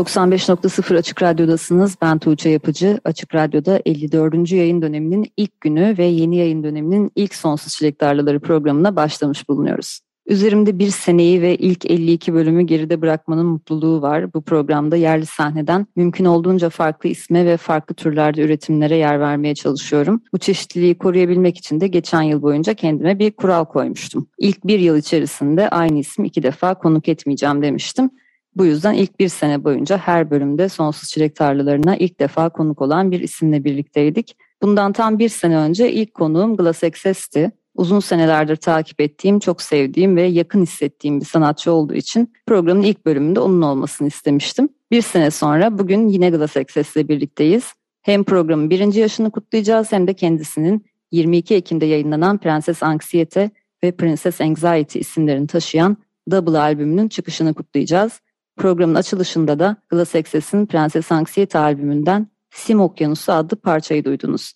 95.0 Açık Radyo'dasınız. Ben Tuğçe Yapıcı. Açık Radyo'da 54. yayın döneminin ilk günü ve yeni yayın döneminin ilk Sonsuz Çilek Tarlaları programına başlamış bulunuyoruz. Üzerimde bir seneyi ve ilk 52 bölümü geride bırakmanın mutluluğu var. Bu programda yerli sahneden mümkün olduğunca farklı isme ve farklı türlerde üretimlere yer vermeye çalışıyorum. Bu çeşitliliği koruyabilmek için de geçen yıl boyunca kendime bir kural koymuştum. İlk bir yıl içerisinde aynı ismi iki defa konuk etmeyeceğim demiştim. Bu yüzden ilk bir sene boyunca her bölümde Sonsuz Çilek Tarlalarına ilk defa konuk olan bir isimle birlikteydik. Bundan tam bir sene önce ilk konuğum Glass Access'ti. Uzun senelerdir takip ettiğim, çok sevdiğim ve yakın hissettiğim bir sanatçı olduğu için programın ilk bölümünde onun olmasını istemiştim. Bir sene sonra bugün yine Glass Access'le birlikteyiz. Hem programın birinci yaşını kutlayacağız hem de kendisinin 22 Ekim'de yayınlanan Prenses Anksiyete ve Princess Anxiety isimlerini taşıyan Double albümünün çıkışını kutlayacağız. Programın açılışında da Glass Access'in Prenses Anksiyete albümünden Sim Okyanusu adlı parçayı duydunuz.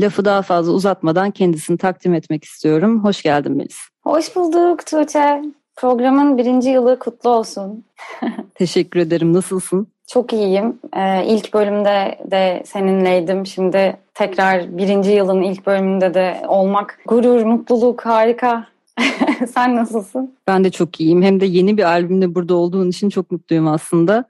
Lafı daha fazla uzatmadan kendisini takdim etmek istiyorum. Hoş geldin Melis. Hoş bulduk Tuğçe. Programın birinci yılı kutlu olsun. Teşekkür ederim. Nasılsın? Çok iyiyim. Ee, ilk bölümde de seninleydim. Şimdi tekrar birinci yılın ilk bölümünde de olmak gurur, mutluluk, harika. Sen nasılsın? Ben de çok iyiyim. Hem de yeni bir albümle burada olduğun için çok mutluyum aslında.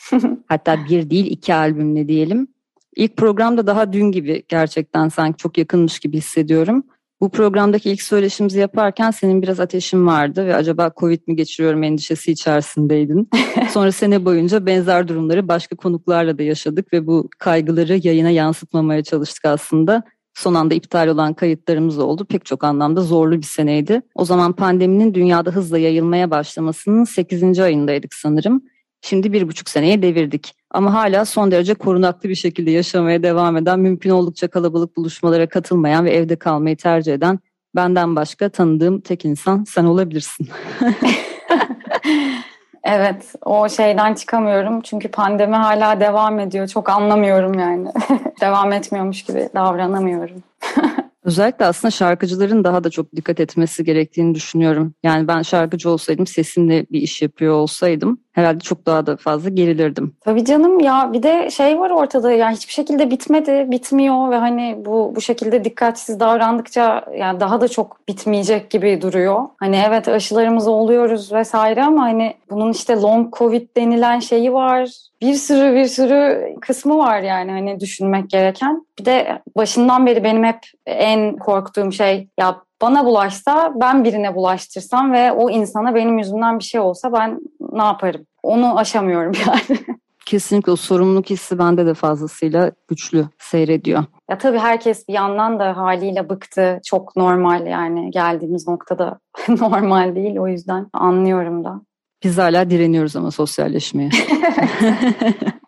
Hatta bir değil iki albümle diyelim. İlk programda daha dün gibi gerçekten sanki çok yakınmış gibi hissediyorum. Bu programdaki ilk söyleşimizi yaparken senin biraz ateşin vardı ve acaba Covid mi geçiriyorum endişesi içerisindeydin. Sonra sene boyunca benzer durumları başka konuklarla da yaşadık ve bu kaygıları yayına yansıtmamaya çalıştık aslında. Son anda iptal olan kayıtlarımız oldu. Pek çok anlamda zorlu bir seneydi. O zaman pandeminin dünyada hızla yayılmaya başlamasının 8. ayındaydık sanırım. Şimdi bir buçuk seneye devirdik. Ama hala son derece korunaklı bir şekilde yaşamaya devam eden, mümkün oldukça kalabalık buluşmalara katılmayan ve evde kalmayı tercih eden benden başka tanıdığım tek insan sen olabilirsin. Evet, o şeyden çıkamıyorum çünkü pandemi hala devam ediyor. Çok anlamıyorum yani. devam etmiyormuş gibi davranamıyorum. Özellikle aslında şarkıcıların daha da çok dikkat etmesi gerektiğini düşünüyorum. Yani ben şarkıcı olsaydım, sesimle bir iş yapıyor olsaydım herhalde çok daha da fazla gerilirdim. Tabii canım ya bir de şey var ortada yani hiçbir şekilde bitmedi, bitmiyor ve hani bu bu şekilde dikkatsiz davrandıkça yani daha da çok bitmeyecek gibi duruyor. Hani evet aşılarımızı oluyoruz vesaire ama hani bunun işte long covid denilen şeyi var. Bir sürü bir sürü kısmı var yani hani düşünmek gereken. Bir de başından beri benim hep en korktuğum şey ya bana bulaşsa ben birine bulaştırsam ve o insana benim yüzümden bir şey olsa ben ne yaparım? Onu aşamıyorum yani. Kesinlikle o sorumluluk hissi bende de fazlasıyla güçlü seyrediyor. Ya tabii herkes bir yandan da haliyle bıktı. Çok normal yani geldiğimiz noktada normal değil. O yüzden anlıyorum da. Biz hala direniyoruz ama sosyalleşmeye.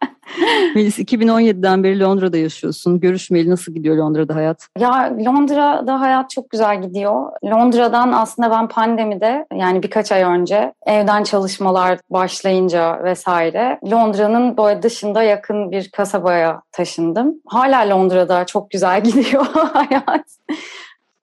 Melis 2017'den beri Londra'da yaşıyorsun. Görüşmeyeli nasıl gidiyor Londra'da hayat? Ya Londra'da hayat çok güzel gidiyor. Londra'dan aslında ben pandemide yani birkaç ay önce evden çalışmalar başlayınca vesaire Londra'nın böyle dışında yakın bir kasabaya taşındım. Hala Londra'da çok güzel gidiyor hayat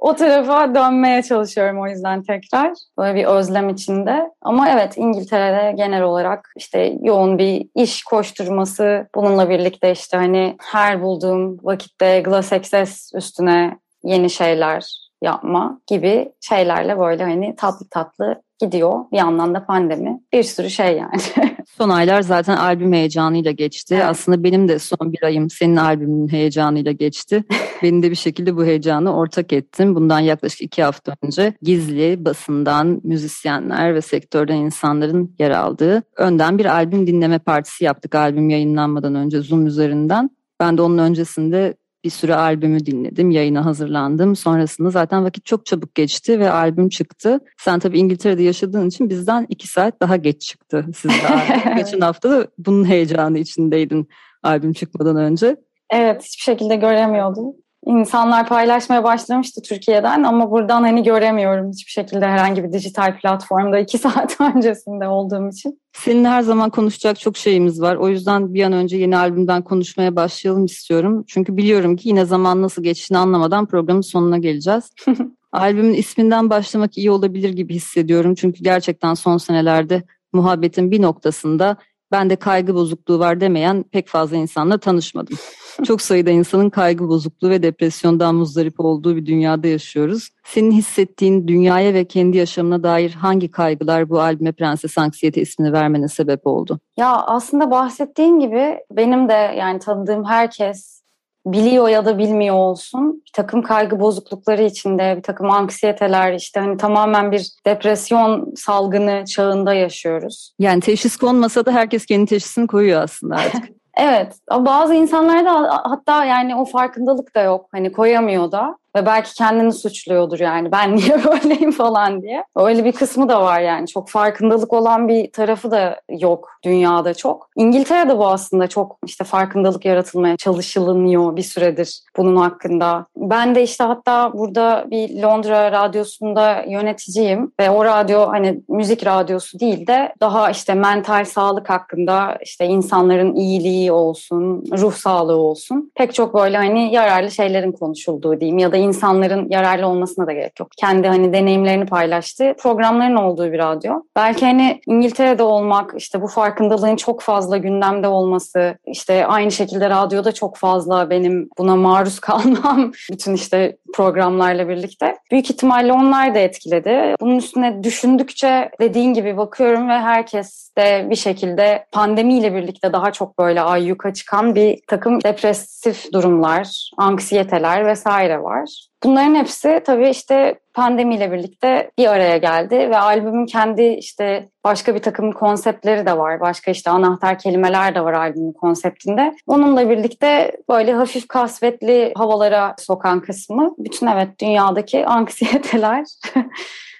o tarafa dönmeye çalışıyorum o yüzden tekrar. Böyle bir özlem içinde. Ama evet İngiltere'de genel olarak işte yoğun bir iş koşturması bununla birlikte işte hani her bulduğum vakitte Glass Access üstüne yeni şeyler yapma gibi şeylerle böyle hani tatlı tatlı gidiyor. Bir yandan da pandemi. Bir sürü şey yani. son aylar zaten albüm heyecanıyla geçti. Evet. Aslında benim de son bir ayım senin albümün heyecanıyla geçti. Beni de bir şekilde bu heyecanı ortak ettim. Bundan yaklaşık iki hafta önce gizli basından müzisyenler ve sektörden insanların yer aldığı önden bir albüm dinleme partisi yaptık albüm yayınlanmadan önce Zoom üzerinden. Ben de onun öncesinde bir sürü albümü dinledim, yayına hazırlandım. Sonrasında zaten vakit çok çabuk geçti ve albüm çıktı. Sen tabii İngiltere'de yaşadığın için bizden iki saat daha geç çıktı sizde Geçen hafta da bunun heyecanı içindeydin albüm çıkmadan önce. Evet, hiçbir şekilde göremiyordum insanlar paylaşmaya başlamıştı Türkiye'den ama buradan hani göremiyorum hiçbir şekilde herhangi bir dijital platformda iki saat öncesinde olduğum için. Senin her zaman konuşacak çok şeyimiz var. O yüzden bir an önce yeni albümden konuşmaya başlayalım istiyorum. Çünkü biliyorum ki yine zaman nasıl geçtiğini anlamadan programın sonuna geleceğiz. Albümün isminden başlamak iyi olabilir gibi hissediyorum. Çünkü gerçekten son senelerde muhabbetin bir noktasında bende kaygı bozukluğu var demeyen pek fazla insanla tanışmadım. Çok sayıda insanın kaygı bozukluğu ve depresyondan muzdarip olduğu bir dünyada yaşıyoruz. Senin hissettiğin dünyaya ve kendi yaşamına dair hangi kaygılar bu albüme Prenses Anksiyete ismini vermene sebep oldu? Ya aslında bahsettiğin gibi benim de yani tanıdığım herkes biliyor ya da bilmiyor olsun bir takım kaygı bozuklukları içinde bir takım anksiyeteler işte hani tamamen bir depresyon salgını çağında yaşıyoruz. Yani teşhis konmasa da herkes kendi teşhisini koyuyor aslında artık. Evet. Bazı insanlarda hatta yani o farkındalık da yok. Hani koyamıyor da. Ve belki kendini suçluyordur yani ben niye böyleyim falan diye. Öyle bir kısmı da var yani çok farkındalık olan bir tarafı da yok dünyada çok. İngiltere'de bu aslında çok işte farkındalık yaratılmaya çalışılınıyor bir süredir bunun hakkında. Ben de işte hatta burada bir Londra radyosunda yöneticiyim ve o radyo hani müzik radyosu değil de daha işte mental sağlık hakkında işte insanların iyiliği olsun, ruh sağlığı olsun. Pek çok böyle hani yararlı şeylerin konuşulduğu diyeyim ya da insanların yararlı olmasına da gerek yok. Kendi hani deneyimlerini paylaştığı programların olduğu bir radyo. Belki hani İngiltere'de olmak, işte bu farkındalığın çok fazla gündemde olması, işte aynı şekilde radyoda çok fazla benim buna maruz kalmam bütün işte programlarla birlikte. Büyük ihtimalle onlar da etkiledi. Bunun üstüne düşündükçe dediğin gibi bakıyorum ve herkes de bir şekilde pandemiyle birlikte daha çok böyle ayyuka çıkan bir takım depresif durumlar, anksiyeteler vesaire var. Bunların hepsi tabii işte pandemiyle birlikte bir araya geldi ve albümün kendi işte başka bir takım konseptleri de var. Başka işte anahtar kelimeler de var albümün konseptinde. Onunla birlikte böyle hafif kasvetli havalara sokan kısmı bütün evet dünyadaki anksiyeteler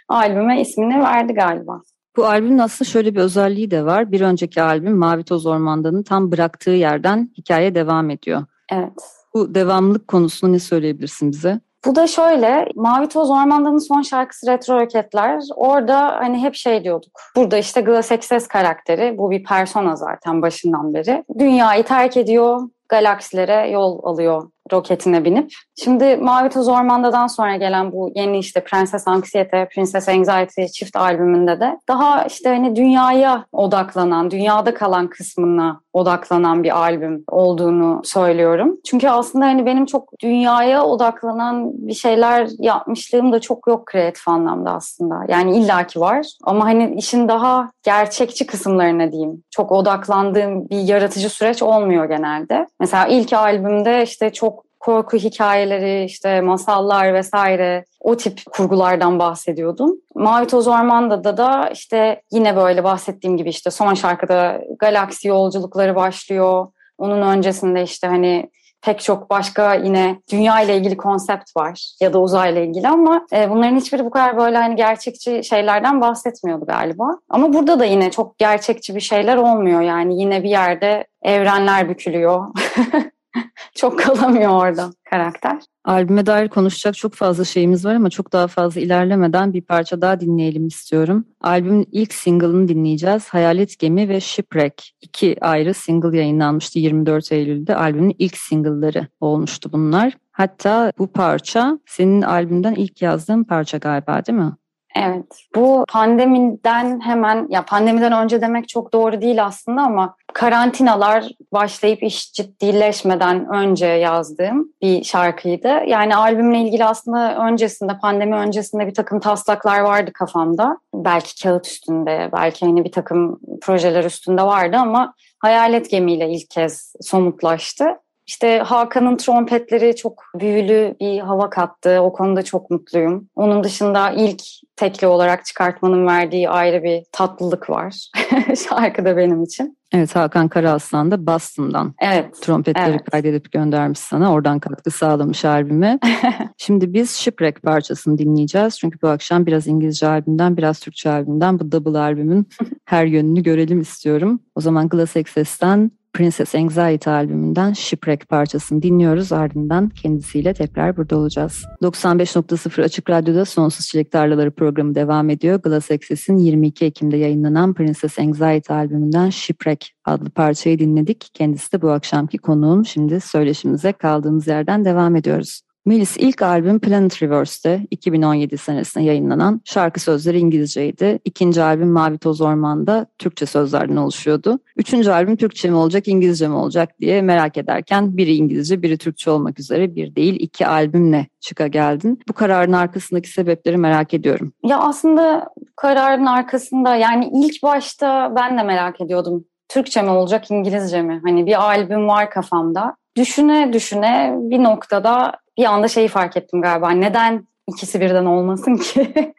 albüme ismini verdi galiba. Bu albümün aslında şöyle bir özelliği de var. Bir önceki albüm Mavi Toz Ormandan'ın tam bıraktığı yerden hikaye devam ediyor. Evet. Bu devamlılık konusunu ne söyleyebilirsin bize? Bu da şöyle, Mavi Toz Ormandan'ın son şarkısı Retro Roketler. Orada hani hep şey diyorduk. Burada işte Glass Access karakteri, bu bir persona zaten başından beri. Dünyayı terk ediyor, galaksilere yol alıyor roketine binip. Şimdi Mavi Toz Ormanda'dan sonra gelen bu yeni işte Prenses Anksiyete, Princess Anxiety çift albümünde de daha işte hani dünyaya odaklanan, dünyada kalan kısmına odaklanan bir albüm olduğunu söylüyorum. Çünkü aslında hani benim çok dünyaya odaklanan bir şeyler yapmışlığım da çok yok kreatif anlamda aslında. Yani illaki var ama hani işin daha gerçekçi kısımlarına diyeyim. Çok odaklandığım bir yaratıcı süreç olmuyor genelde. Mesela ilk albümde işte çok korku hikayeleri, işte masallar vesaire o tip kurgulardan bahsediyordum. Mavi Toz Orman'da da işte yine böyle bahsettiğim gibi işte son şarkıda galaksi yolculukları başlıyor. Onun öncesinde işte hani pek çok başka yine dünya ile ilgili konsept var ya da uzayla ilgili ama e, bunların hiçbiri bu kadar böyle hani gerçekçi şeylerden bahsetmiyordu galiba. Ama burada da yine çok gerçekçi bir şeyler olmuyor yani yine bir yerde evrenler bükülüyor. çok kalamıyor orada karakter. Albüme dair konuşacak çok fazla şeyimiz var ama çok daha fazla ilerlemeden bir parça daha dinleyelim istiyorum. Albümün ilk single'ını dinleyeceğiz. Hayalet Gemi ve Shipwreck. İki ayrı single yayınlanmıştı 24 Eylül'de. Albümün ilk single'ları olmuştu bunlar. Hatta bu parça senin albümden ilk yazdığın parça galiba değil mi? Evet. Bu pandemiden hemen ya pandemiden önce demek çok doğru değil aslında ama karantinalar başlayıp iş ciddileşmeden önce yazdığım bir şarkıydı. Yani albümle ilgili aslında öncesinde, pandemi öncesinde bir takım taslaklar vardı kafamda. Belki kağıt üstünde, belki hani bir takım projeler üstünde vardı ama Hayalet Gemi'yle ilk kez somutlaştı. İşte Hakan'ın trompetleri çok büyülü bir hava kattı. O konuda çok mutluyum. Onun dışında ilk tekli olarak çıkartmanın verdiği ayrı bir tatlılık var şarkıda benim için. Evet Hakan Karaaslan da Boston'dan evet, trompetleri evet. kaydedip göndermiş sana. Oradan katkı sağlamış albüme. Şimdi biz Shipwreck parçasını dinleyeceğiz. Çünkü bu akşam biraz İngilizce albümden biraz Türkçe albümden bu double albümün her yönünü görelim istiyorum. O zaman Glass Access'ten Princess Anxiety albümünden Shipwreck parçasını dinliyoruz. Ardından kendisiyle tekrar burada olacağız. 95.0 Açık Radyo'da Sonsuz Çilek Tarlaları programı devam ediyor. Glass Access'in 22 Ekim'de yayınlanan Princess Anxiety albümünden Shipwreck adlı parçayı dinledik. Kendisi de bu akşamki konuğum. Şimdi söyleşimize kaldığımız yerden devam ediyoruz. Melis ilk albüm Planet Reverse'de 2017 senesinde yayınlanan şarkı sözleri İngilizceydi. İkinci albüm Mavi Toz Orman'da Türkçe sözlerden oluşuyordu. Üçüncü albüm Türkçe mi olacak İngilizce mi olacak diye merak ederken biri İngilizce biri Türkçe olmak üzere bir değil iki albümle çıka geldin. Bu kararın arkasındaki sebepleri merak ediyorum. Ya aslında kararın arkasında yani ilk başta ben de merak ediyordum. Türkçe mi olacak İngilizce mi? Hani bir albüm var kafamda. Düşüne düşüne bir noktada bir anda şeyi fark ettim galiba. Neden ikisi birden olmasın ki?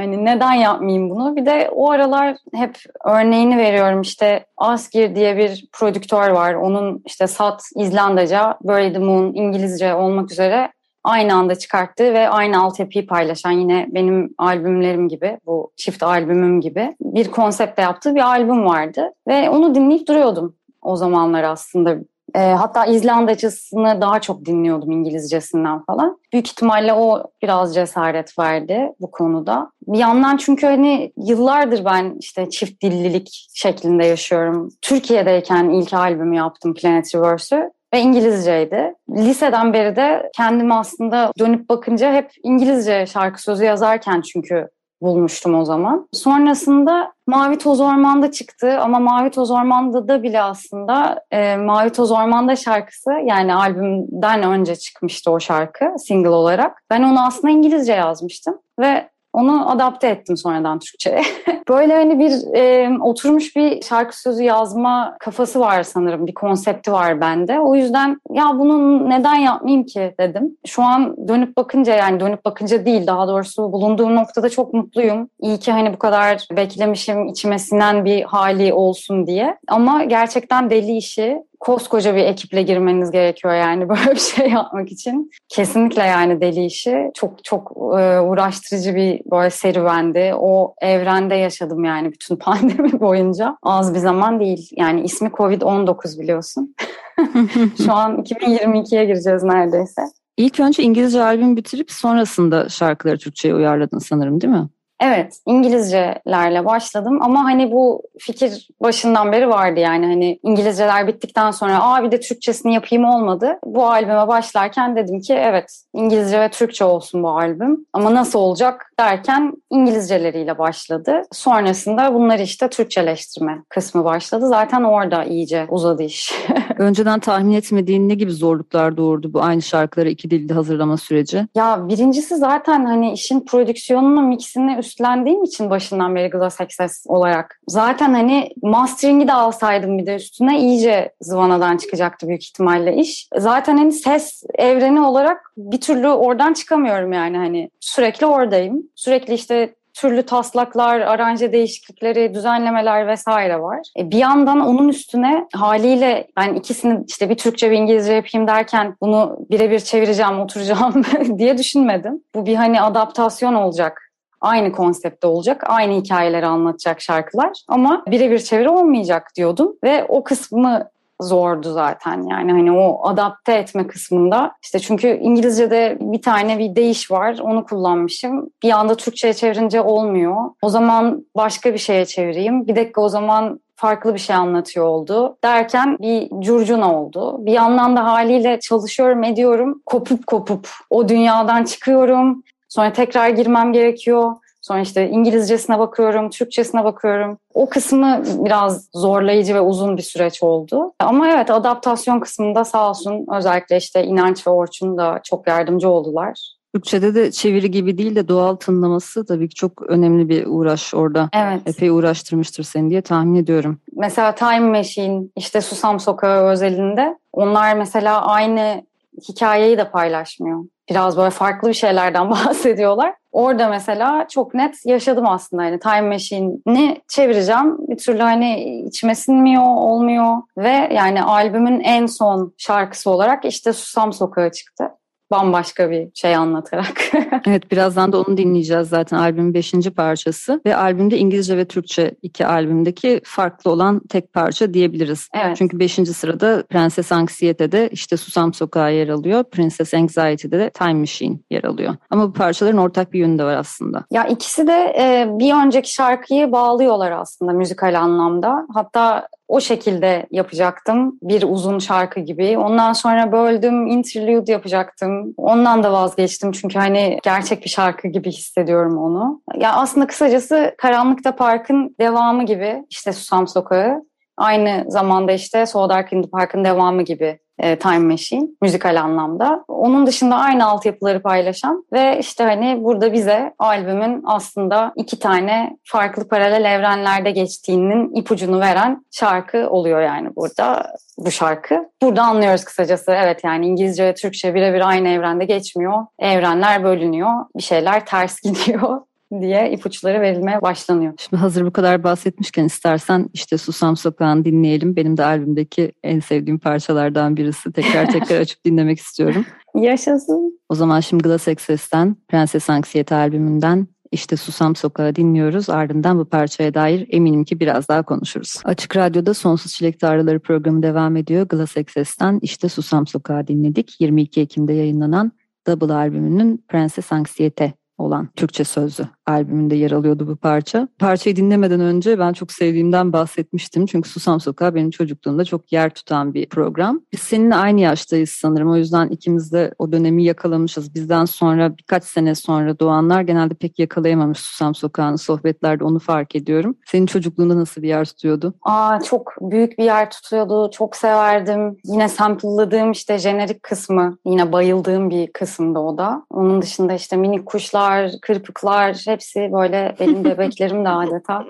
hani neden yapmayayım bunu? Bir de o aralar hep örneğini veriyorum. İşte Asgir diye bir prodüktör var. Onun işte Sat İzlandaca, Bury the Moon İngilizce olmak üzere aynı anda çıkarttığı ve aynı altyapıyı paylaşan yine benim albümlerim gibi, bu çift albümüm gibi bir konsepte yaptığı bir albüm vardı. Ve onu dinleyip duruyordum o zamanlar aslında e, hatta İzlandacısını daha çok dinliyordum İngilizcesinden falan. Büyük ihtimalle o biraz cesaret verdi bu konuda. Bir yandan çünkü hani yıllardır ben işte çift dillilik şeklinde yaşıyorum. Türkiye'deyken ilk albümü yaptım Planet Reverse'ü ve İngilizceydi. Liseden beri de kendimi aslında dönüp bakınca hep İngilizce şarkı sözü yazarken çünkü bulmuştum o zaman. Sonrasında Mavi Toz Orman'da çıktı ama Mavi Toz Orman'da da bile aslında e, Mavi Toz Orman'da şarkısı yani albümden önce çıkmıştı o şarkı single olarak. Ben onu aslında İngilizce yazmıştım ve onu adapte ettim sonradan Türkçe'ye. Böyle hani bir e, oturmuş bir şarkı sözü yazma kafası var sanırım. Bir konsepti var bende. O yüzden ya bunu neden yapmayayım ki dedim. Şu an dönüp bakınca yani dönüp bakınca değil daha doğrusu bulunduğum noktada çok mutluyum. İyi ki hani bu kadar beklemişim içime sinen bir hali olsun diye. Ama gerçekten deli işi koskoca bir ekiple girmeniz gerekiyor yani böyle bir şey yapmak için. Kesinlikle yani deli işi. Çok çok e, uğraştırıcı bir böyle serüvendi. O evrende yaşadım yani bütün pandemi boyunca. Az bir zaman değil. Yani ismi Covid-19 biliyorsun. Şu an 2022'ye gireceğiz neredeyse. İlk önce İngilizce albüm bitirip sonrasında şarkıları Türkçe'ye uyarladın sanırım değil mi? Evet, İngilizcelerle başladım ama hani bu fikir başından beri vardı yani hani İngilizceler bittikten sonra aa bir de Türkçesini yapayım olmadı. Bu albüme başlarken dedim ki evet İngilizce ve Türkçe olsun bu albüm ama nasıl olacak derken İngilizceleriyle başladı. Sonrasında bunları işte Türkçeleştirme kısmı başladı. Zaten orada iyice uzadı iş. Önceden tahmin etmediğin ne gibi zorluklar doğurdu bu aynı şarkıları iki dilde hazırlama süreci? Ya birincisi zaten hani işin prodüksiyonunu, mixini üstlendiğim için başından beri Glass Access olarak. Zaten hani mastering'i de alsaydım bir de üstüne iyice zıvanadan çıkacaktı büyük ihtimalle iş. Zaten hani ses evreni olarak bir türlü oradan çıkamıyorum yani hani sürekli oradayım. Sürekli işte türlü taslaklar, aranje değişiklikleri, düzenlemeler vesaire var. E bir yandan onun üstüne haliyle ben ikisini işte bir Türkçe bir İngilizce yapayım derken bunu birebir çevireceğim, oturacağım diye düşünmedim. Bu bir hani adaptasyon olacak aynı konsepte olacak, aynı hikayeleri anlatacak şarkılar ama birebir çeviri olmayacak diyordum ve o kısmı zordu zaten. Yani hani o adapte etme kısmında işte çünkü İngilizce'de bir tane bir değiş var onu kullanmışım. Bir anda Türkçe'ye çevirince olmuyor. O zaman başka bir şeye çevireyim. Bir dakika o zaman farklı bir şey anlatıyor oldu derken bir curcuna oldu. Bir yandan da haliyle çalışıyorum ediyorum. Kopup kopup o dünyadan çıkıyorum sonra tekrar girmem gerekiyor Sonra işte İngilizcesine bakıyorum, Türkçesine bakıyorum. O kısmı biraz zorlayıcı ve uzun bir süreç oldu. Ama evet adaptasyon kısmında sağ olsun özellikle işte İnanç ve Orçun da çok yardımcı oldular. Türkçe'de de çeviri gibi değil de doğal tınlaması tabii ki çok önemli bir uğraş orada. Evet. Epey uğraştırmıştır seni diye tahmin ediyorum. Mesela Time Machine, işte Susam Sokağı özelinde onlar mesela aynı hikayeyi de paylaşmıyor. Biraz böyle farklı bir şeylerden bahsediyorlar. Orada mesela çok net yaşadım aslında. Yani Time Machine'i çevireceğim. Bir türlü hani içime sinmiyor, olmuyor. Ve yani albümün en son şarkısı olarak işte Susam Sokağı çıktı bambaşka bir şey anlatarak. evet birazdan da onu dinleyeceğiz zaten albümün beşinci parçası ve albümde İngilizce ve Türkçe iki albümdeki farklı olan tek parça diyebiliriz. Evet. Çünkü beşinci sırada Prenses Anksiyete'de işte Susam Sokağı yer alıyor. Princess Anxiety'de de Time Machine yer alıyor. Ama bu parçaların ortak bir yönü de var aslında. Ya ikisi de e, bir önceki şarkıyı bağlıyorlar aslında müzikal anlamda. Hatta o şekilde yapacaktım. Bir uzun şarkı gibi. Ondan sonra böldüm, interlude yapacaktım. Ondan da vazgeçtim çünkü hani gerçek bir şarkı gibi hissediyorum onu. Ya aslında kısacası Karanlıkta Park'ın devamı gibi işte Susam Sokağı. Aynı zamanda işte So Dark in the Park'ın devamı gibi e, Time Machine müzikal anlamda. Onun dışında aynı altyapıları paylaşan ve işte hani burada bize albümün aslında iki tane farklı paralel evrenlerde geçtiğinin ipucunu veren şarkı oluyor yani burada bu şarkı. Burada anlıyoruz kısacası evet yani İngilizce ve Türkçe birebir aynı evrende geçmiyor. Evrenler bölünüyor. Bir şeyler ters gidiyor diye ipuçları verilmeye başlanıyor. Şimdi hazır bu kadar bahsetmişken istersen işte Susam Sokağı'nı dinleyelim. Benim de albümdeki en sevdiğim parçalardan birisi. Tekrar tekrar açıp dinlemek istiyorum. Yaşasın. O zaman şimdi Glass Access'ten Prenses Anksiyete albümünden işte Susam Sokağı dinliyoruz. Ardından bu parçaya dair eminim ki biraz daha konuşuruz. Açık Radyo'da Sonsuz Çilek Tarlaları programı devam ediyor. Glass Access'ten işte Susam Sokağı dinledik. 22 Ekim'de yayınlanan Double albümünün Prenses Anksiyete olan Türkçe sözlü albümünde yer alıyordu bu parça. Parçayı dinlemeden önce ben çok sevdiğimden bahsetmiştim. Çünkü Susam Sokağı benim çocukluğumda çok yer tutan bir program. Biz seninle aynı yaştayız sanırım. O yüzden ikimiz de o dönemi yakalamışız. Bizden sonra birkaç sene sonra doğanlar genelde pek yakalayamamış Susam Sokağı'nın sohbetlerde onu fark ediyorum. Senin çocukluğunda nasıl bir yer tutuyordu? Aa çok büyük bir yer tutuyordu. Çok severdim. Yine sample'ladığım işte jenerik kısmı. Yine bayıldığım bir kısımda o da. Onun dışında işte minik kuşlar, kırpıklar hepsi böyle benim bebeklerim de adeta.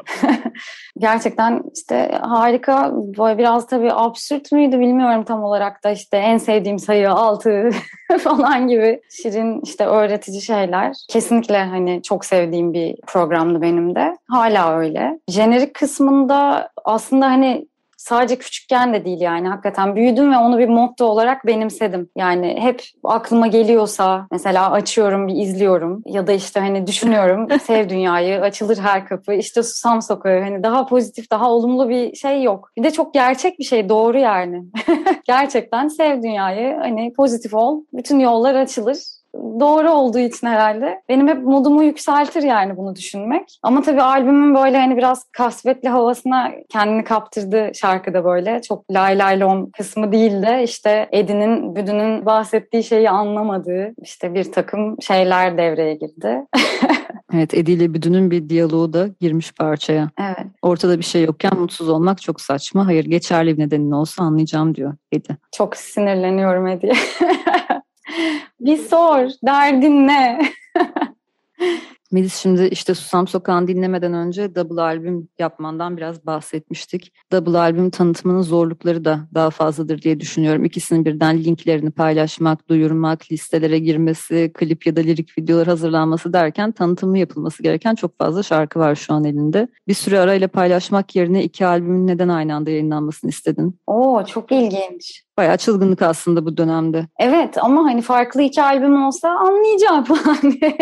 Gerçekten işte harika. Böyle biraz tabii absürt müydü bilmiyorum tam olarak da işte en sevdiğim sayı 6 falan gibi şirin işte öğretici şeyler. Kesinlikle hani çok sevdiğim bir programdı benim de. Hala öyle. Jenerik kısmında aslında hani sadece küçükken de değil yani hakikaten büyüdüm ve onu bir motto olarak benimsedim. Yani hep aklıma geliyorsa mesela açıyorum bir izliyorum ya da işte hani düşünüyorum sev dünyayı açılır her kapı işte susam sokağı hani daha pozitif daha olumlu bir şey yok. Bir de çok gerçek bir şey doğru yani. Gerçekten sev dünyayı hani pozitif ol bütün yollar açılır doğru olduğu için herhalde. Benim hep modumu yükseltir yani bunu düşünmek. Ama tabii albümün böyle hani biraz kasvetli havasına kendini kaptırdı şarkıda böyle. Çok lay lay lom kısmı değil de işte Eddie'nin, Büdü'nün bahsettiği şeyi anlamadığı işte bir takım şeyler devreye girdi. evet Eddie ile Büdü'nün bir diyaloğu da girmiş parçaya. Evet. Ortada bir şey yokken mutsuz olmak çok saçma. Hayır geçerli bir nedenin olsa anlayacağım diyor Eddie. Çok sinirleniyorum Eddie. Bir sor, derdin ne? Melis şimdi işte Susam Sokağı'nı dinlemeden önce double albüm yapmandan biraz bahsetmiştik. Double albüm tanıtımının zorlukları da daha fazladır diye düşünüyorum. İkisinin birden linklerini paylaşmak, duyurmak, listelere girmesi, klip ya da lirik videolar hazırlanması derken tanıtımı yapılması gereken çok fazla şarkı var şu an elinde. Bir süre arayla paylaşmak yerine iki albümün neden aynı anda yayınlanmasını istedin? Oo çok ilginç. Bayağı çılgınlık aslında bu dönemde. Evet ama hani farklı iki albüm olsa anlayacağım falan diye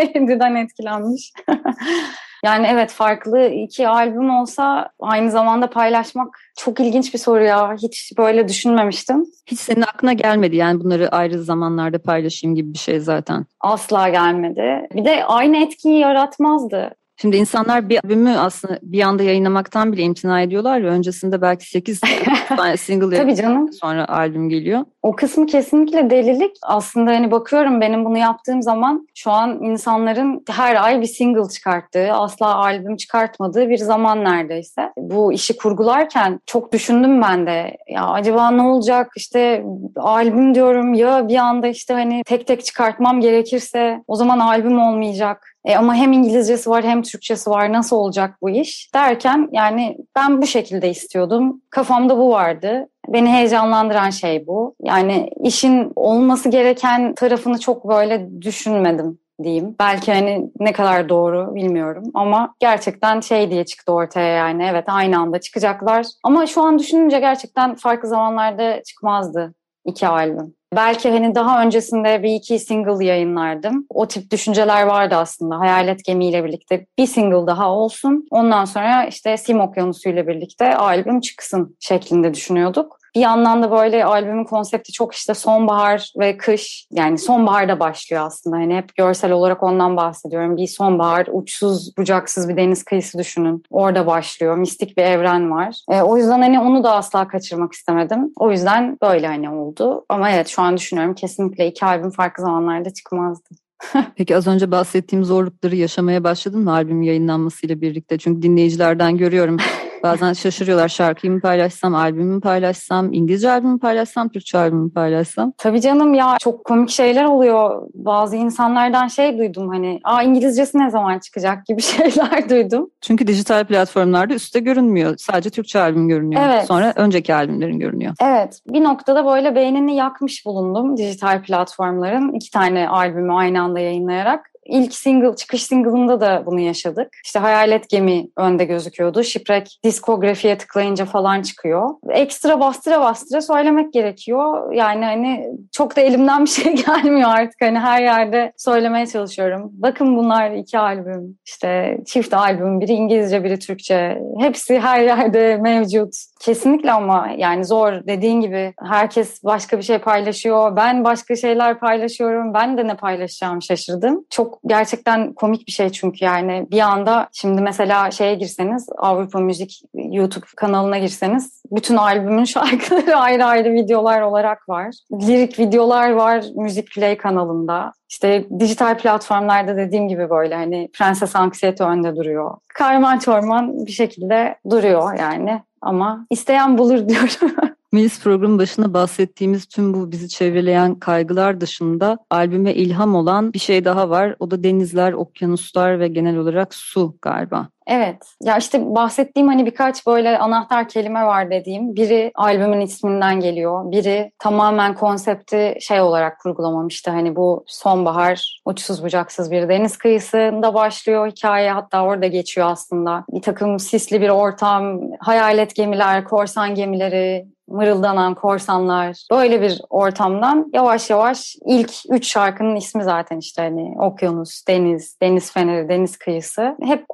etkilenmiş. yani evet farklı iki albüm olsa aynı zamanda paylaşmak çok ilginç bir soru ya. Hiç böyle düşünmemiştim. Hiç senin aklına gelmedi yani bunları ayrı zamanlarda paylaşayım gibi bir şey zaten. Asla gelmedi. Bir de aynı etkiyi yaratmazdı. Şimdi insanlar bir albümü aslında bir anda yayınlamaktan bile imtina ediyorlar ve öncesinde belki 8 tane single Tabii canım. sonra albüm geliyor. O kısmı kesinlikle delilik. Aslında hani bakıyorum benim bunu yaptığım zaman şu an insanların her ay bir single çıkarttığı, asla albüm çıkartmadığı bir zaman neredeyse. Bu işi kurgularken çok düşündüm ben de. Ya acaba ne olacak? İşte albüm diyorum ya bir anda işte hani tek tek çıkartmam gerekirse o zaman albüm olmayacak. E ama hem İngilizcesi var hem Türkçesi var nasıl olacak bu iş derken yani ben bu şekilde istiyordum. Kafamda bu vardı. Beni heyecanlandıran şey bu. Yani işin olması gereken tarafını çok böyle düşünmedim diyeyim. Belki hani ne kadar doğru bilmiyorum ama gerçekten şey diye çıktı ortaya yani evet aynı anda çıkacaklar. Ama şu an düşününce gerçekten farklı zamanlarda çıkmazdı iki albüm. Belki hani daha öncesinde bir iki single yayınlardım. O tip düşünceler vardı aslında. Hayalet Gemi ile birlikte bir single daha olsun. Ondan sonra işte Sim Okyanusu ile birlikte albüm çıksın şeklinde düşünüyorduk. Bir yandan da böyle albümün konsepti çok işte sonbahar ve kış yani sonbaharda başlıyor aslında. Hani hep görsel olarak ondan bahsediyorum. Bir sonbahar, uçsuz bucaksız bir deniz kıyısı düşünün. Orada başlıyor. Mistik bir evren var. E, o yüzden hani onu da asla kaçırmak istemedim. O yüzden böyle hani oldu. Ama evet şu an düşünüyorum kesinlikle iki albüm farklı zamanlarda çıkmazdı. Peki az önce bahsettiğim zorlukları yaşamaya başladın mı albüm yayınlanmasıyla birlikte? Çünkü dinleyicilerden görüyorum Bazen şaşırıyorlar şarkıyı mı paylaşsam, albümü mü paylaşsam, İngilizce albümü paylaşsam, Türkçe albümü paylaşsam. Tabii canım ya çok komik şeyler oluyor. Bazı insanlardan şey duydum hani aa İngilizcesi ne zaman çıkacak gibi şeyler duydum. Çünkü dijital platformlarda üstte görünmüyor. Sadece Türkçe albüm görünüyor. Evet. Sonra önceki albümlerin görünüyor. Evet. Bir noktada böyle beynini yakmış bulundum dijital platformların. iki tane albümü aynı anda yayınlayarak ilk single, çıkış single'ında da bunu yaşadık. İşte Hayalet Gemi önde gözüküyordu. Şiprek diskografiye tıklayınca falan çıkıyor. Ekstra bastıra bastıra söylemek gerekiyor. Yani hani çok da elimden bir şey gelmiyor artık. Hani her yerde söylemeye çalışıyorum. Bakın bunlar iki albüm. İşte çift albüm. Biri İngilizce, biri Türkçe. Hepsi her yerde mevcut. Kesinlikle ama yani zor. Dediğin gibi herkes başka bir şey paylaşıyor. Ben başka şeyler paylaşıyorum. Ben de ne paylaşacağımı şaşırdım. Çok gerçekten komik bir şey çünkü yani bir anda şimdi mesela şeye girseniz Avrupa Müzik YouTube kanalına girseniz bütün albümün şarkıları ayrı ayrı videolar olarak var. Lirik videolar var Müzik Play kanalında. İşte dijital platformlarda dediğim gibi böyle hani Prenses Anksiyete önde duruyor. Karman çorman bir şekilde duruyor yani ama isteyen bulur diyorum. Melis programın başında bahsettiğimiz tüm bu bizi çevreleyen kaygılar dışında albüme ilham olan bir şey daha var. O da denizler, okyanuslar ve genel olarak su galiba. Evet. Ya işte bahsettiğim hani birkaç böyle anahtar kelime var dediğim. Biri albümün isminden geliyor. Biri tamamen konsepti şey olarak kurgulamamıştı. Hani bu sonbahar uçsuz bucaksız bir deniz kıyısında başlıyor hikaye. Hatta orada geçiyor aslında. Bir takım sisli bir ortam, hayalet gemiler, korsan gemileri, mırıldanan korsanlar böyle bir ortamdan yavaş yavaş ilk üç şarkının ismi zaten işte hani okyanus, deniz, deniz feneri, deniz kıyısı. Hep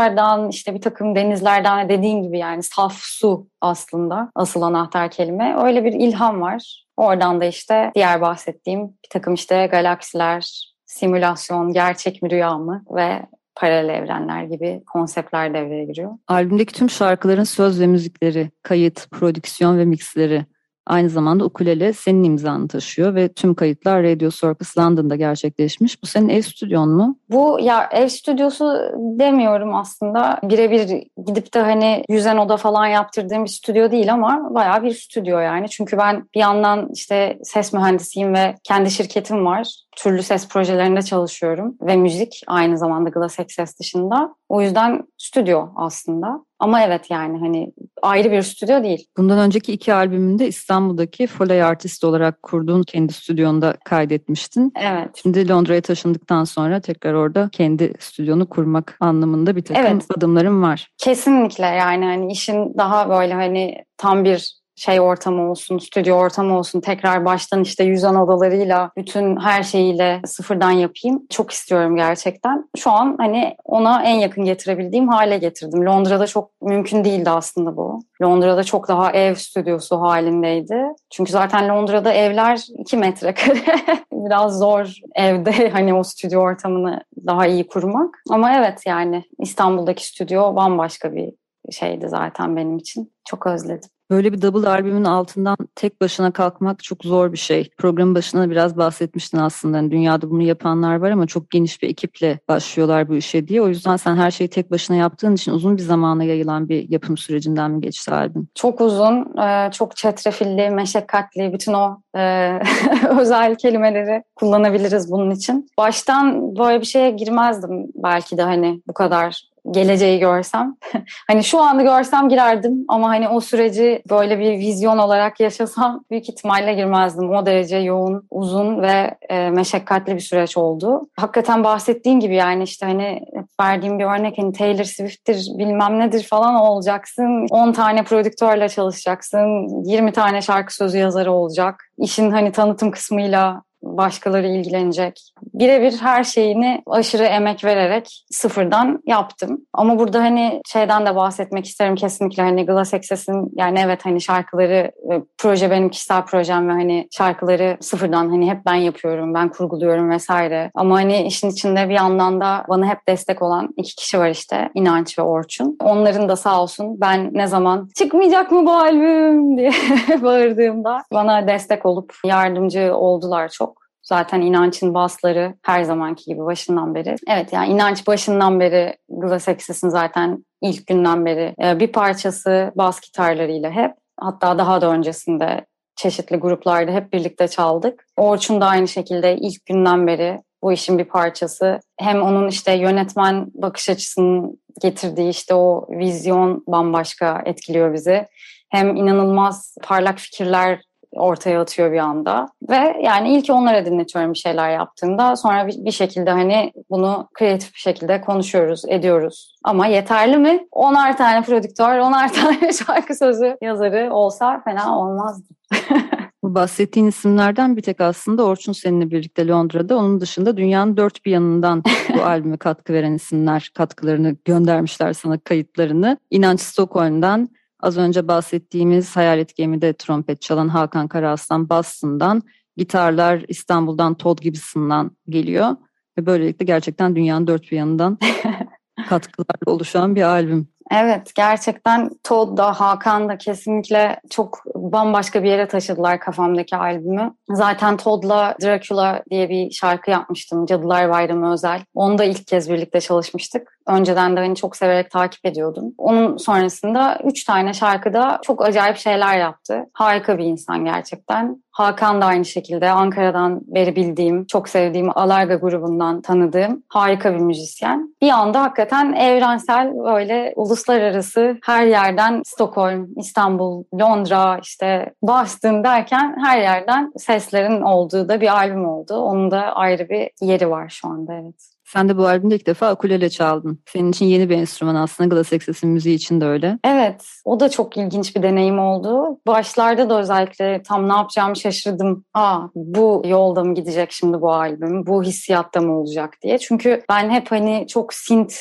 okyanuslardan işte bir takım denizlerden dediğin gibi yani saf su aslında asıl anahtar kelime. Öyle bir ilham var. Oradan da işte diğer bahsettiğim bir takım işte galaksiler, simülasyon, gerçek mi rüya mı ve paralel evrenler gibi konseptler devreye giriyor. Albümdeki tüm şarkıların söz ve müzikleri, kayıt, prodüksiyon ve mixleri Aynı zamanda ukulele senin imzanı taşıyor ve tüm kayıtlar Radio Circus London'da gerçekleşmiş. Bu senin ev stüdyon mu? Bu ya ev stüdyosu demiyorum aslında. Birebir gidip de hani yüzen oda falan yaptırdığım bir stüdyo değil ama bayağı bir stüdyo yani. Çünkü ben bir yandan işte ses mühendisiyim ve kendi şirketim var. Türlü ses projelerinde çalışıyorum ve müzik aynı zamanda Glass Access dışında. O yüzden stüdyo aslında. Ama evet yani hani ayrı bir stüdyo değil. Bundan önceki iki albümünde İstanbul'daki Foley Artist olarak kurduğun kendi stüdyonda kaydetmiştin. Evet. Şimdi Londra'ya taşındıktan sonra tekrar orada kendi stüdyonu kurmak anlamında bir takım evet. adımlarım var. Kesinlikle yani hani işin daha böyle hani tam bir şey ortamı olsun, stüdyo ortamı olsun, tekrar baştan işte yüzan odalarıyla, bütün her şeyiyle sıfırdan yapayım. Çok istiyorum gerçekten. Şu an hani ona en yakın getirebildiğim hale getirdim. Londra'da çok mümkün değildi aslında bu. Londra'da çok daha ev stüdyosu halindeydi. Çünkü zaten Londra'da evler 2 metrekare. Biraz zor evde hani o stüdyo ortamını daha iyi kurmak. Ama evet yani İstanbul'daki stüdyo bambaşka bir şeydi zaten benim için. Çok özledim. Böyle bir double albümün altından tek başına kalkmak çok zor bir şey. Programın başına biraz bahsetmiştin aslında. Yani dünyada bunu yapanlar var ama çok geniş bir ekiple başlıyorlar bu işe diye. O yüzden sen her şeyi tek başına yaptığın için uzun bir zamana yayılan bir yapım sürecinden mi geçti albüm? Çok uzun, e, çok çetrefilli, meşakkatli, bütün o e, özel kelimeleri kullanabiliriz bunun için. Baştan böyle bir şeye girmezdim belki de hani bu kadar geleceği görsem. hani şu anda görsem girerdim ama hani o süreci böyle bir vizyon olarak yaşasam büyük ihtimalle girmezdim. O derece yoğun, uzun ve e, meşakkatli bir süreç oldu. Hakikaten bahsettiğin gibi yani işte hani verdiğim bir örnek hani Taylor Swift'tir bilmem nedir falan olacaksın. 10 tane prodüktörle çalışacaksın. 20 tane şarkı sözü yazarı olacak. İşin hani tanıtım kısmıyla başkaları ilgilenecek. Birebir her şeyini aşırı emek vererek sıfırdan yaptım. Ama burada hani şeyden de bahsetmek isterim kesinlikle hani Glass Access'in yani evet hani şarkıları e, proje benim kişisel projem ve hani şarkıları sıfırdan hani hep ben yapıyorum, ben kurguluyorum vesaire. Ama hani işin içinde bir yandan da bana hep destek olan iki kişi var işte İnanç ve Orçun. Onların da sağ olsun ben ne zaman çıkmayacak mı bu albüm diye bağırdığımda bana destek olup yardımcı oldular çok. Zaten inançın basları her zamanki gibi başından beri. Evet yani inanç başından beri Glass Access'in zaten ilk günden beri e, bir parçası bas gitarlarıyla hep. Hatta daha da öncesinde çeşitli gruplarda hep birlikte çaldık. Orçun da aynı şekilde ilk günden beri bu işin bir parçası. Hem onun işte yönetmen bakış açısının getirdiği işte o vizyon bambaşka etkiliyor bizi. Hem inanılmaz parlak fikirler ortaya atıyor bir anda. Ve yani ilk onlara dinletiyorum bir şeyler yaptığında. Sonra bir, bir şekilde hani bunu kreatif bir şekilde konuşuyoruz, ediyoruz. Ama yeterli mi? Onar tane prodüktör, onar tane şarkı sözü yazarı olsa fena olmazdı. Bahsettiğin isimlerden bir tek aslında Orçun seninle birlikte Londra'da. Onun dışında dünyanın dört bir yanından bu albüme katkı veren isimler katkılarını göndermişler sana kayıtlarını. İnanç Stockholm'dan Az önce bahsettiğimiz Hayalet Gemi'de trompet çalan Hakan Karaaslan Boston'dan, gitarlar İstanbul'dan Todd Gibson'dan geliyor. Ve böylelikle gerçekten dünyanın dört bir yanından katkılarla oluşan bir albüm. Evet gerçekten Todd da Hakan da kesinlikle çok bambaşka bir yere taşıdılar kafamdaki albümü. Zaten Todd'la Dracula diye bir şarkı yapmıştım. Cadılar Bayramı özel. Onu da ilk kez birlikte çalışmıştık. Önceden de beni çok severek takip ediyordum. Onun sonrasında üç tane şarkıda çok acayip şeyler yaptı. Harika bir insan gerçekten. Hakan da aynı şekilde Ankara'dan beri bildiğim, çok sevdiğim Alarga grubundan tanıdığım harika bir müzisyen. Bir anda hakikaten evrensel böyle uluslararası her yerden Stockholm, İstanbul, Londra, işte Boston derken her yerden seslerin olduğu da bir albüm oldu. Onun da ayrı bir yeri var şu anda evet. Sen de bu albümde ilk defa ukulele çaldın. Senin için yeni bir enstrüman aslında. Glass Access'in müziği için de öyle. Evet. O da çok ilginç bir deneyim oldu. Başlarda da özellikle tam ne yapacağımı şaşırdım. Aa bu yolda mı gidecek şimdi bu albüm? Bu hissiyatta mı olacak diye. Çünkü ben hep hani çok synth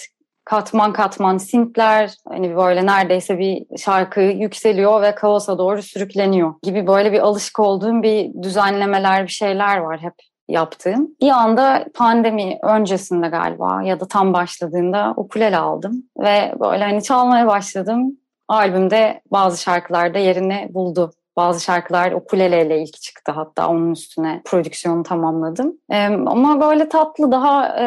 katman katman sintler hani böyle neredeyse bir şarkı yükseliyor ve kaosa doğru sürükleniyor gibi böyle bir alışık olduğum bir düzenlemeler bir şeyler var hep yaptığım. Bir anda pandemi öncesinde galiba ya da tam başladığında ukulele aldım ve böyle hani çalmaya başladım. Albümde bazı şarkılarda yerini buldu. Bazı şarkılar ukuleleyle ilk çıktı hatta onun üstüne prodüksiyonu tamamladım. Ee, ama böyle tatlı daha e,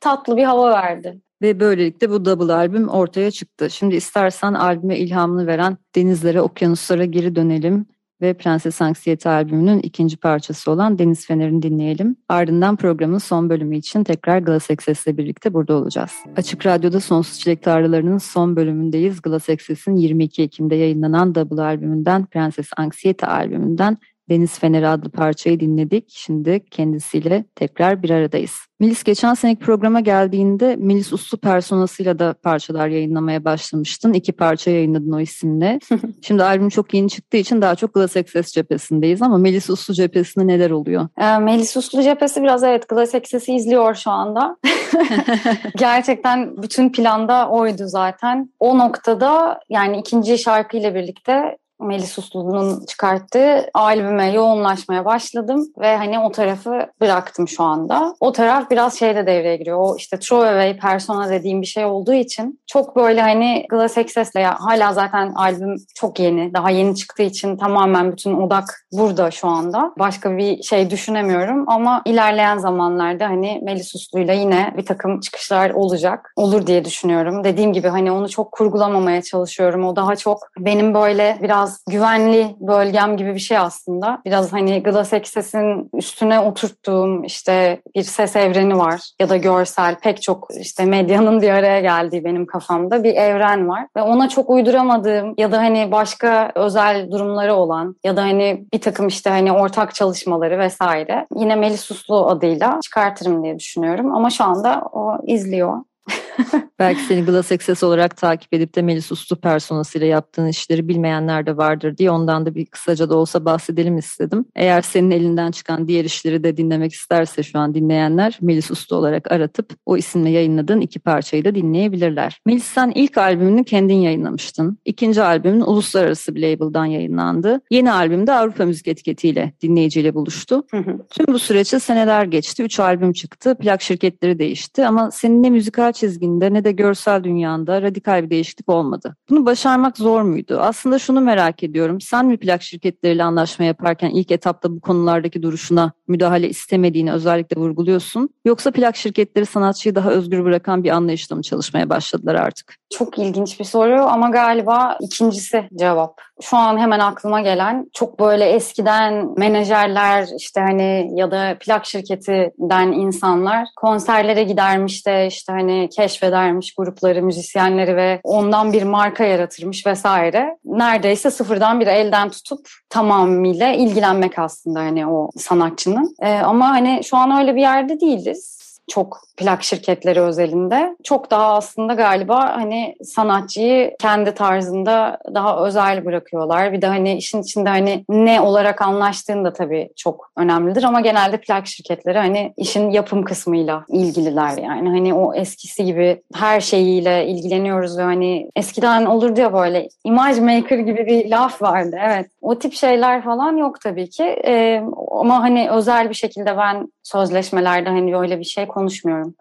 tatlı bir hava verdi. Ve böylelikle bu double albüm ortaya çıktı. Şimdi istersen albüme ilhamını veren denizlere, okyanuslara geri dönelim ve Prenses Anksiyete albümünün ikinci parçası olan Deniz Fener'ini dinleyelim. Ardından programın son bölümü için tekrar Glass Access'le birlikte burada olacağız. Açık Radyo'da Sonsuz Çilek Tarlaları'nın son bölümündeyiz. Glass Access'in 22 Ekim'de yayınlanan double albümünden Prenses Anksiyete albümünden Deniz Feneri adlı parçayı dinledik. Şimdi kendisiyle tekrar bir aradayız. Melis geçen seneki programa geldiğinde Melis Uslu personasıyla da parçalar yayınlamaya başlamıştın. İki parça yayınladın o isimle. Şimdi albüm çok yeni çıktığı için daha çok Glass Access cephesindeyiz ama Melis Uslu cephesinde neler oluyor? E, Melis Uslu cephesi biraz evet Glass Access'i izliyor şu anda. Gerçekten bütün planda oydu zaten. O noktada yani ikinci şarkıyla birlikte Melis Uslu'nun çıkarttığı albüme yoğunlaşmaya başladım ve hani o tarafı bıraktım şu anda. O taraf biraz şeyde devreye giriyor. O işte throwaway persona dediğim bir şey olduğu için çok böyle hani Glass Access'le ya hala zaten albüm çok yeni. Daha yeni çıktığı için tamamen bütün odak burada şu anda. Başka bir şey düşünemiyorum ama ilerleyen zamanlarda hani Melis Uslu'yla yine bir takım çıkışlar olacak. Olur diye düşünüyorum. Dediğim gibi hani onu çok kurgulamamaya çalışıyorum. O daha çok benim böyle biraz biraz güvenli bölgem gibi bir şey aslında. Biraz hani Glass Access'in üstüne oturttuğum işte bir ses evreni var ya da görsel pek çok işte medyanın bir araya geldiği benim kafamda bir evren var. Ve ona çok uyduramadığım ya da hani başka özel durumları olan ya da hani bir takım işte hani ortak çalışmaları vesaire yine Melis Uslu adıyla çıkartırım diye düşünüyorum. Ama şu anda o izliyor. Belki seni Glass Access olarak takip edip de Melis Uslu personasıyla yaptığın işleri bilmeyenler de vardır diye ondan da bir kısaca da olsa bahsedelim istedim. Eğer senin elinden çıkan diğer işleri de dinlemek isterse şu an dinleyenler Melis Uslu olarak aratıp o isimle yayınladığın iki parçayı da dinleyebilirler. Melis sen ilk albümünü kendin yayınlamıştın. İkinci albümün uluslararası bir label'dan yayınlandı. Yeni albümde Avrupa Müzik Etiketiyle dinleyiciyle buluştu. Tüm bu süreçte seneler geçti. Üç albüm çıktı. Plak şirketleri değişti ama senin ne müzikal çizginde ne de görsel dünyanda radikal bir değişiklik olmadı. Bunu başarmak zor muydu? Aslında şunu merak ediyorum. Sen mi plak şirketleriyle anlaşma yaparken ilk etapta bu konulardaki duruşuna müdahale istemediğini özellikle vurguluyorsun? Yoksa plak şirketleri sanatçıyı daha özgür bırakan bir anlayışla mı çalışmaya başladılar artık? Çok ilginç bir soru ama galiba ikincisi cevap. Şu an hemen aklıma gelen çok böyle eskiden menajerler işte hani ya da plak şirketinden insanlar konserlere gidermiş de işte hani keşfedermiş grupları, müzisyenleri ve ondan bir marka yaratırmış vesaire. Neredeyse sıfırdan bir elden tutup tamamıyla ilgilenmek aslında hani o sanatçının. Ee, ama hani şu an öyle bir yerde değiliz çok plak şirketleri özelinde. Çok daha aslında galiba hani sanatçıyı kendi tarzında daha özel bırakıyorlar. Bir de hani işin içinde hani ne olarak anlaştığın da tabii çok önemlidir ama genelde plak şirketleri hani işin yapım kısmıyla ilgililer yani. Hani o eskisi gibi her şeyiyle ilgileniyoruz ve hani eskiden olurdu ya böyle image maker gibi bir laf vardı. Evet. O tip şeyler falan yok tabii ki. Ee, ama hani özel bir şekilde ben sözleşmelerde hani öyle bir şey konuşmuyorum.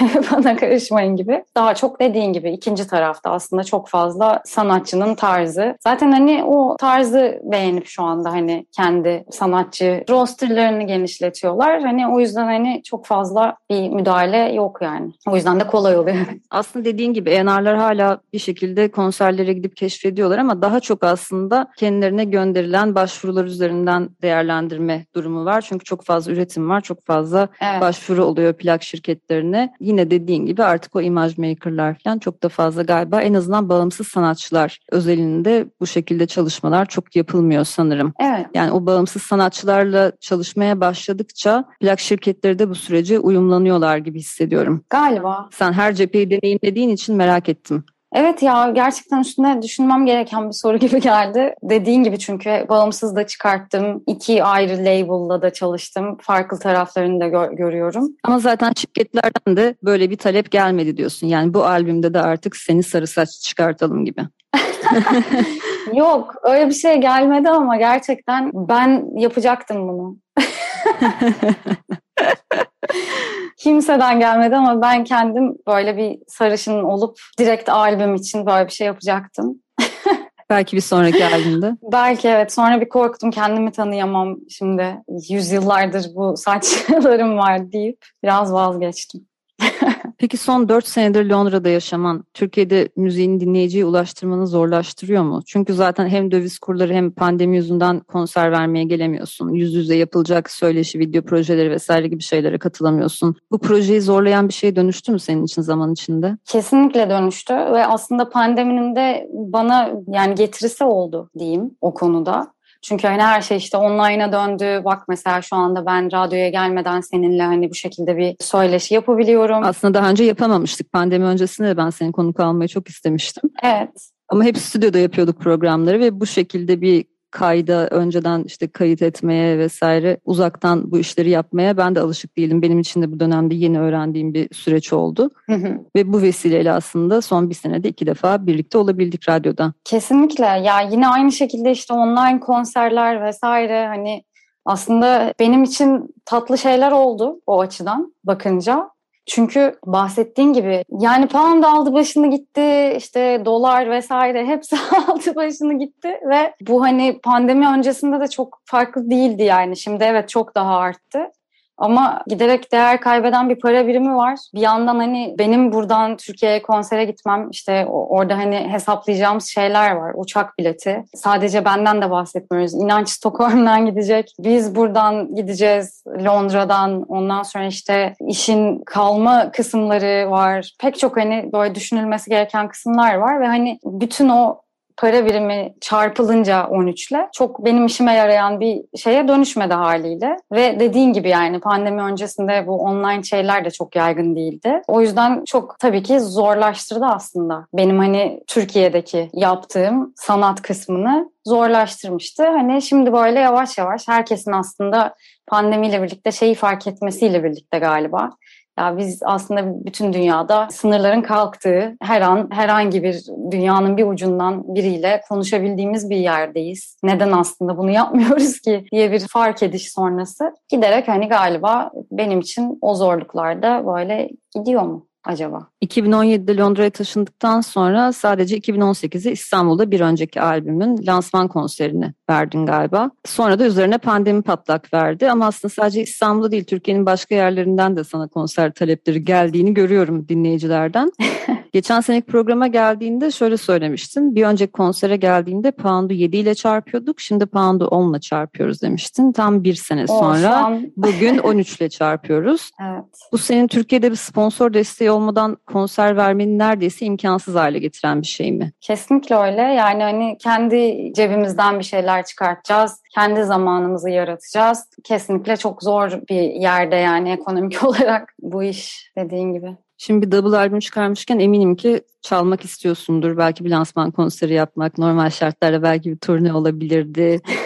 bana karışmayın gibi. Daha çok dediğin gibi ikinci tarafta aslında çok fazla sanatçının tarzı. Zaten hani o tarzı beğenip şu anda hani kendi sanatçı rosterlarını genişletiyorlar. Hani o yüzden hani çok fazla bir müdahale yok yani. O yüzden de kolay oluyor. aslında dediğin gibi ENR'lar hala bir şekilde konserlere gidip keşfediyorlar ama daha çok aslında kendilerine gönderilen başvurular üzerinden değerlendirme durumu var. Çünkü çok fazla üretim var. Çok fazla evet. başvuru oluyor plak şirketlerine yine dediğin gibi artık o image maker'lar falan çok da fazla galiba en azından bağımsız sanatçılar özelinde bu şekilde çalışmalar çok yapılmıyor sanırım. Evet. Yani o bağımsız sanatçılarla çalışmaya başladıkça plak şirketleri de bu sürece uyumlanıyorlar gibi hissediyorum. Galiba. Sen her cepheyi deneyimlediğin için merak ettim. Evet ya gerçekten üstüne düşünmem gereken bir soru gibi geldi. Dediğin gibi çünkü bağımsız da çıkarttım. iki ayrı label'da da çalıştım. Farklı taraflarını da gör- görüyorum. Ama zaten şirketlerden de böyle bir talep gelmedi diyorsun. Yani bu albümde de artık seni sarı saç çıkartalım gibi. Yok öyle bir şey gelmedi ama gerçekten ben yapacaktım bunu. Kimseden gelmedi ama ben kendim böyle bir sarışın olup direkt albüm için böyle bir şey yapacaktım. Belki bir sonraki albümde. Belki evet. Sonra bir korktum kendimi tanıyamam şimdi. Yüzyıllardır bu saçlarım var deyip biraz vazgeçtim. Peki son 4 senedir Londra'da yaşaman Türkiye'de müziğin dinleyiciye ulaştırmanı zorlaştırıyor mu? Çünkü zaten hem döviz kurları hem pandemi yüzünden konser vermeye gelemiyorsun. Yüz yüze yapılacak söyleşi, video projeleri vesaire gibi şeylere katılamıyorsun. Bu projeyi zorlayan bir şey dönüştü mü senin için zaman içinde? Kesinlikle dönüştü ve aslında pandeminin de bana yani getirisi oldu diyeyim o konuda. Çünkü hani her şey işte online'a döndü. Bak mesela şu anda ben radyoya gelmeden seninle hani bu şekilde bir söyleşi yapabiliyorum. Aslında daha önce yapamamıştık. Pandemi öncesinde de ben senin konuk almayı çok istemiştim. Evet. Ama hep stüdyoda yapıyorduk programları ve bu şekilde bir kayda önceden işte kayıt etmeye vesaire uzaktan bu işleri yapmaya ben de alışık değilim. Benim için de bu dönemde yeni öğrendiğim bir süreç oldu. Ve bu vesileyle aslında son bir senede iki defa birlikte olabildik radyoda. Kesinlikle. Ya yine aynı şekilde işte online konserler vesaire hani aslında benim için tatlı şeyler oldu o açıdan bakınca. Çünkü bahsettiğin gibi yani pound aldı başını gitti işte dolar vesaire hepsi aldı başını gitti ve bu hani pandemi öncesinde de çok farklı değildi yani şimdi evet çok daha arttı. Ama giderek değer kaybeden bir para birimi var. Bir yandan hani benim buradan Türkiye'ye konsere gitmem işte orada hani hesaplayacağımız şeyler var. Uçak bileti. Sadece benden de bahsetmiyoruz. İnanç Stockholm'dan gidecek. Biz buradan gideceğiz Londra'dan. Ondan sonra işte işin kalma kısımları var. Pek çok hani böyle düşünülmesi gereken kısımlar var ve hani bütün o para birimi çarpılınca 13 ile çok benim işime yarayan bir şeye dönüşmedi haliyle. Ve dediğin gibi yani pandemi öncesinde bu online şeyler de çok yaygın değildi. O yüzden çok tabii ki zorlaştırdı aslında. Benim hani Türkiye'deki yaptığım sanat kısmını zorlaştırmıştı. Hani şimdi böyle yavaş yavaş herkesin aslında pandemiyle birlikte şeyi fark etmesiyle birlikte galiba ya biz aslında bütün dünyada sınırların kalktığı, her an herhangi bir dünyanın bir ucundan biriyle konuşabildiğimiz bir yerdeyiz. Neden aslında bunu yapmıyoruz ki diye bir fark ediş sonrası giderek hani galiba benim için o zorluklarda böyle gidiyor mu? acaba? 2017'de Londra'ya taşındıktan sonra sadece 2018'de İstanbul'da bir önceki albümün lansman konserini verdin galiba. Sonra da üzerine pandemi patlak verdi ama aslında sadece İstanbul'da değil Türkiye'nin başka yerlerinden de sana konser talepleri geldiğini görüyorum dinleyicilerden. Geçen seneki programa geldiğinde şöyle söylemiştin. Bir önceki konsere geldiğinde pound'u 7 ile çarpıyorduk. Şimdi pound'u 10 ile çarpıyoruz demiştin. Tam bir sene sonra an... bugün 13 ile çarpıyoruz. evet. Bu senin Türkiye'de bir sponsor desteği olmadan konser vermenin neredeyse imkansız hale getiren bir şey mi? Kesinlikle öyle. Yani hani kendi cebimizden bir şeyler çıkartacağız. Kendi zamanımızı yaratacağız. Kesinlikle çok zor bir yerde yani ekonomik olarak bu iş dediğin gibi. Şimdi bir double albüm çıkarmışken eminim ki çalmak istiyorsundur. Belki bir lansman konseri yapmak, normal şartlarda belki bir turne olabilirdi.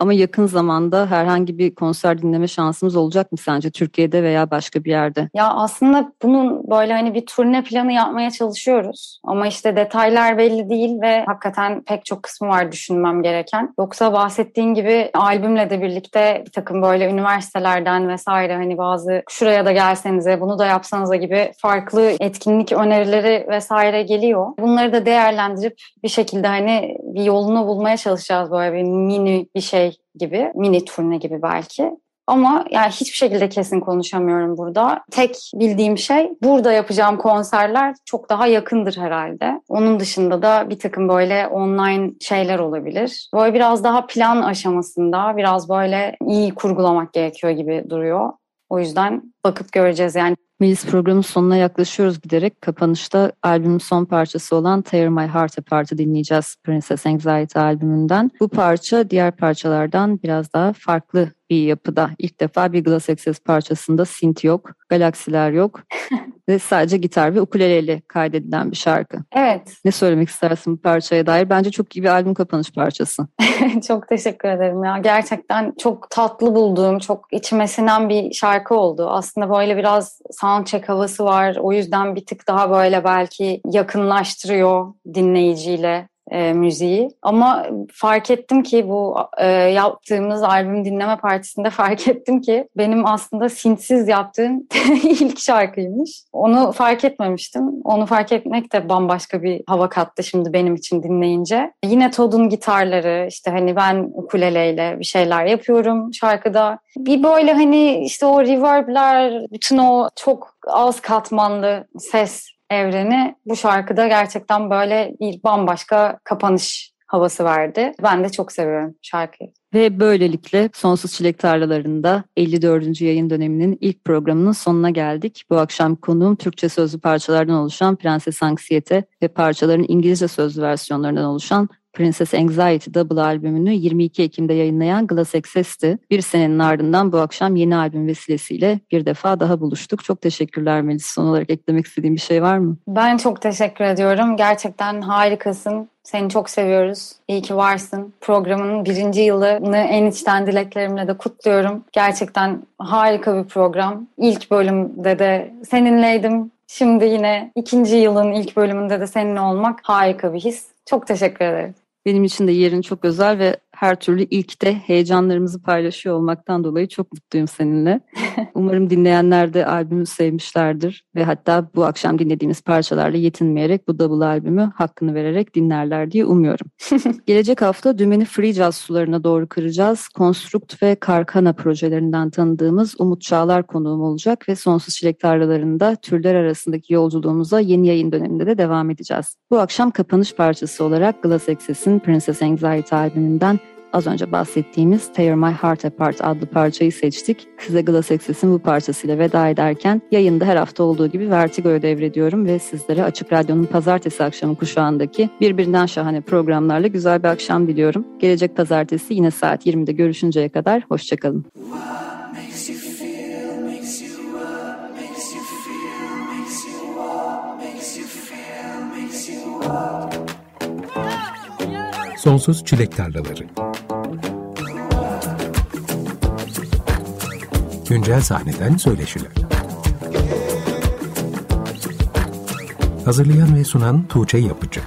Ama yakın zamanda herhangi bir konser dinleme şansımız olacak mı sence Türkiye'de veya başka bir yerde? Ya aslında bunun böyle hani bir turne planı yapmaya çalışıyoruz. Ama işte detaylar belli değil ve hakikaten pek çok kısmı var düşünmem gereken. Yoksa bahsettiğin gibi albümle de birlikte bir takım böyle üniversitelerden vesaire hani bazı şuraya da gelsenize bunu da yapsanıza gibi farklı etkinlik önerileri vesaire geliyor. Bunları da değerlendirip bir şekilde hani bir yolunu bulmaya çalışacağız böyle bir mini bir şey gibi, mini turne gibi belki. Ama yani hiçbir şekilde kesin konuşamıyorum burada. Tek bildiğim şey burada yapacağım konserler çok daha yakındır herhalde. Onun dışında da bir takım böyle online şeyler olabilir. Böyle biraz daha plan aşamasında biraz böyle iyi kurgulamak gerekiyor gibi duruyor. O yüzden bakıp göreceğiz yani. Melis programın sonuna yaklaşıyoruz giderek. Kapanışta albümün son parçası olan Tear My Heart Apart'ı dinleyeceğiz Princess Anxiety albümünden. Bu parça diğer parçalardan biraz daha farklı bir yapıda. İlk defa bir Glass Access parçasında synth yok, galaksiler yok ve sadece gitar ve ukuleleyle kaydedilen bir şarkı. Evet. Ne söylemek istersin bu parçaya dair? Bence çok iyi bir albüm kapanış parçası. çok teşekkür ederim ya. Gerçekten çok tatlı bulduğum, çok içime sinen bir şarkı oldu. Aslında böyle biraz soundcheck havası var. O yüzden bir tık daha böyle belki yakınlaştırıyor dinleyiciyle e, müziği. Ama fark ettim ki bu e, yaptığımız albüm dinleme partisinde fark ettim ki benim aslında sintsiz yaptığım ilk şarkıymış. Onu fark etmemiştim. Onu fark etmek de bambaşka bir hava kattı şimdi benim için dinleyince. Yine Todd'un gitarları işte hani ben ukuleleyle bir şeyler yapıyorum şarkıda. Bir böyle hani işte o reverbler, bütün o çok az katmanlı ses evreni bu şarkıda gerçekten böyle bir bambaşka kapanış havası verdi. Ben de çok seviyorum şarkıyı. Ve böylelikle Sonsuz Çilek Tarlalarında 54. yayın döneminin ilk programının sonuna geldik. Bu akşam konuğum Türkçe sözlü parçalardan oluşan Prenses Anksiyete ve parçaların İngilizce sözlü versiyonlarından oluşan Princess Anxiety Double albümünü 22 Ekim'de yayınlayan Glass Access'ti. Bir senenin ardından bu akşam yeni albüm vesilesiyle bir defa daha buluştuk. Çok teşekkürler Melis. Son olarak eklemek istediğim bir şey var mı? Ben çok teşekkür ediyorum. Gerçekten harikasın. Seni çok seviyoruz. İyi ki varsın. Programın birinci yılını en içten dileklerimle de kutluyorum. Gerçekten harika bir program. İlk bölümde de seninleydim. Şimdi yine ikinci yılın ilk bölümünde de seninle olmak harika bir his. Çok teşekkür ederim. Benim için de yerin çok özel ve her türlü ilkte heyecanlarımızı paylaşıyor olmaktan dolayı çok mutluyum seninle. Umarım dinleyenler de albümü sevmişlerdir ve hatta bu akşam dinlediğimiz parçalarla yetinmeyerek bu double albümü hakkını vererek dinlerler diye umuyorum. Gelecek hafta dümeni free jazz sularına doğru kıracağız. Konstrukt ve Karkana projelerinden tanıdığımız Umut Çağlar konuğum olacak ve Sonsuz Çilek Tarlalarında türler arasındaki yolculuğumuza yeni yayın döneminde de devam edeceğiz. Bu akşam kapanış parçası olarak Glass Access'in Princess Anxiety albümünden az önce bahsettiğimiz Tear My Heart Apart adlı parçayı seçtik. Size Glass Access'in bu parçasıyla veda ederken yayında her hafta olduğu gibi Vertigo'yu devrediyorum ve sizlere Açık Radyo'nun pazartesi akşamı kuşağındaki birbirinden şahane programlarla güzel bir akşam diliyorum. Gelecek pazartesi yine saat 20'de görüşünceye kadar hoşçakalın. Sonsuz Çilek Tarlaları Güncel sahneden söyleşiler. Hazırlayan ve sunan Tuğçe Yapıcı